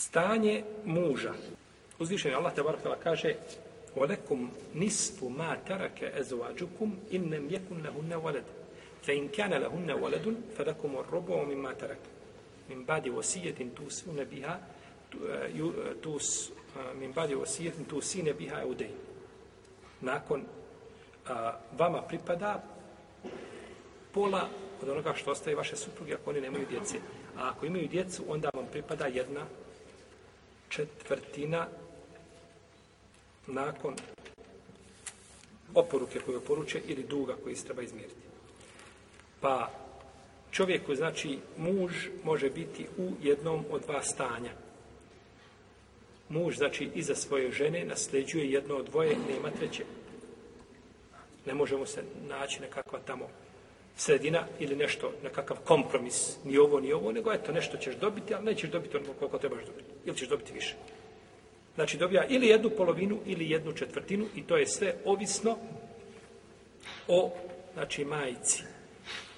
stanje muža. Uzvišen je Allah te barakala kaže Olekum nispu ma tarake ezuađukum in nem jekun lahunne valed. Fe in kjane lahunne valedun fe lekum or robom im ma tarake. Min badi vosijetin tu sune biha tu, eh, eh, tu, eh, min badi vosijetin tu sine biha eudej. Nakon a, vama pripada pola od onoga što ostaje vaše supruge ako oni nemaju djece. A ako imaju djecu, onda vam pripada jedna četvrtina nakon oporuke koju oporuče ili duga koji se treba izmjeriti. Pa čovjeku, znači, muž može biti u jednom od dva stanja. Muž, znači, iza svoje žene nasljeđuje jedno od dvoje, nema treće. Ne možemo se naći nekakva tamo sredina ili nešto, nekakav kompromis, ni ovo, ni ovo, nego eto, nešto ćeš dobiti, ali nećeš dobiti ono koliko trebaš dobiti, ili ćeš dobiti više. Znači, dobija ili jednu polovinu, ili jednu četvrtinu, i to je sve ovisno o, znači, majici,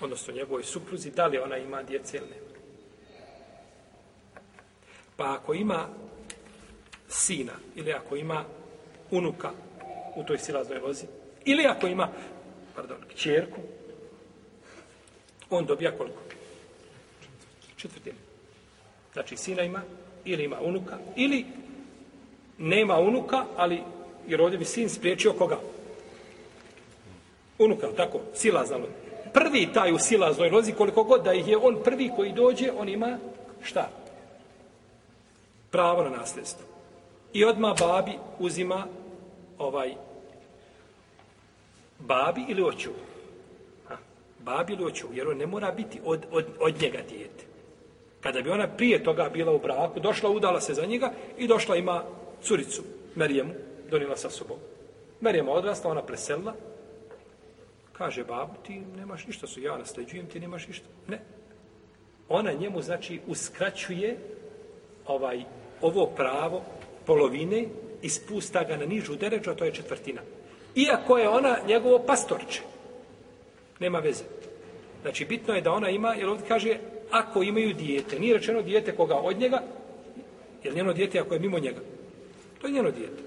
odnosno njegovoj supruzi, da li ona ima djece ili ne. Pa ako ima sina, ili ako ima unuka u toj silaznoj lozi, ili ako ima, pardon, čerku, on dobija koliko? Četvrtinu. Znači, sina ima ili ima unuka, ili nema unuka, ali jer ovdje bi sin spriječio koga? Unuka, tako, silaznalo. Prvi taj u silaznoj lozi, koliko god da ih je on prvi koji dođe, on ima šta? Pravo na nasljedstvo. I odma babi uzima ovaj babi ili očuvu babilo će jer on ne mora biti od, od, od njega dijete. Kada bi ona prije toga bila u braku, došla, udala se za njega i došla ima curicu, Merijemu, donila sa sobom. Merijema odrasla, ona preselila. Kaže, babu, ti nemaš ništa, su ja nasleđujem, ti nemaš ništa. Ne. Ona njemu, znači, uskraćuje ovaj, ovo pravo polovine i spusta ga na nižu deređu, a to je četvrtina. Iako je ona njegovo pastorče. Nema veze. Znači, bitno je da ona ima, jer ovdje kaže, ako imaju dijete, nije rečeno dijete koga od njega, jer njeno dijete ako je mimo njega. To je njeno dijete.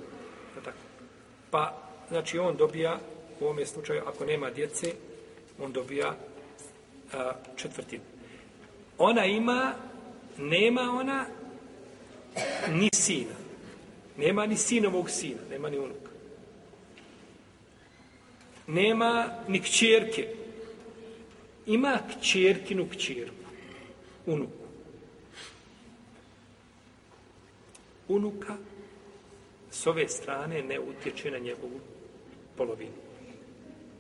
Pa, znači, on dobija, u ovom slučaju, ako nema djece, on dobija a, četvrtinu. Ona ima, nema ona ni sina. Nema ni sinovog sina, nema ni unuka. Nema ni kćerke, ima kćerkinu kćerku, unuku. Unuka s ove strane ne utječe na njegovu polovinu.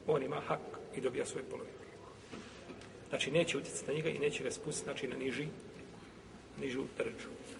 On ima hak i dobija svoju polovinu. Znači, neće utjecati na njega i neće ga spustiti, znači, na niži, nižu držu.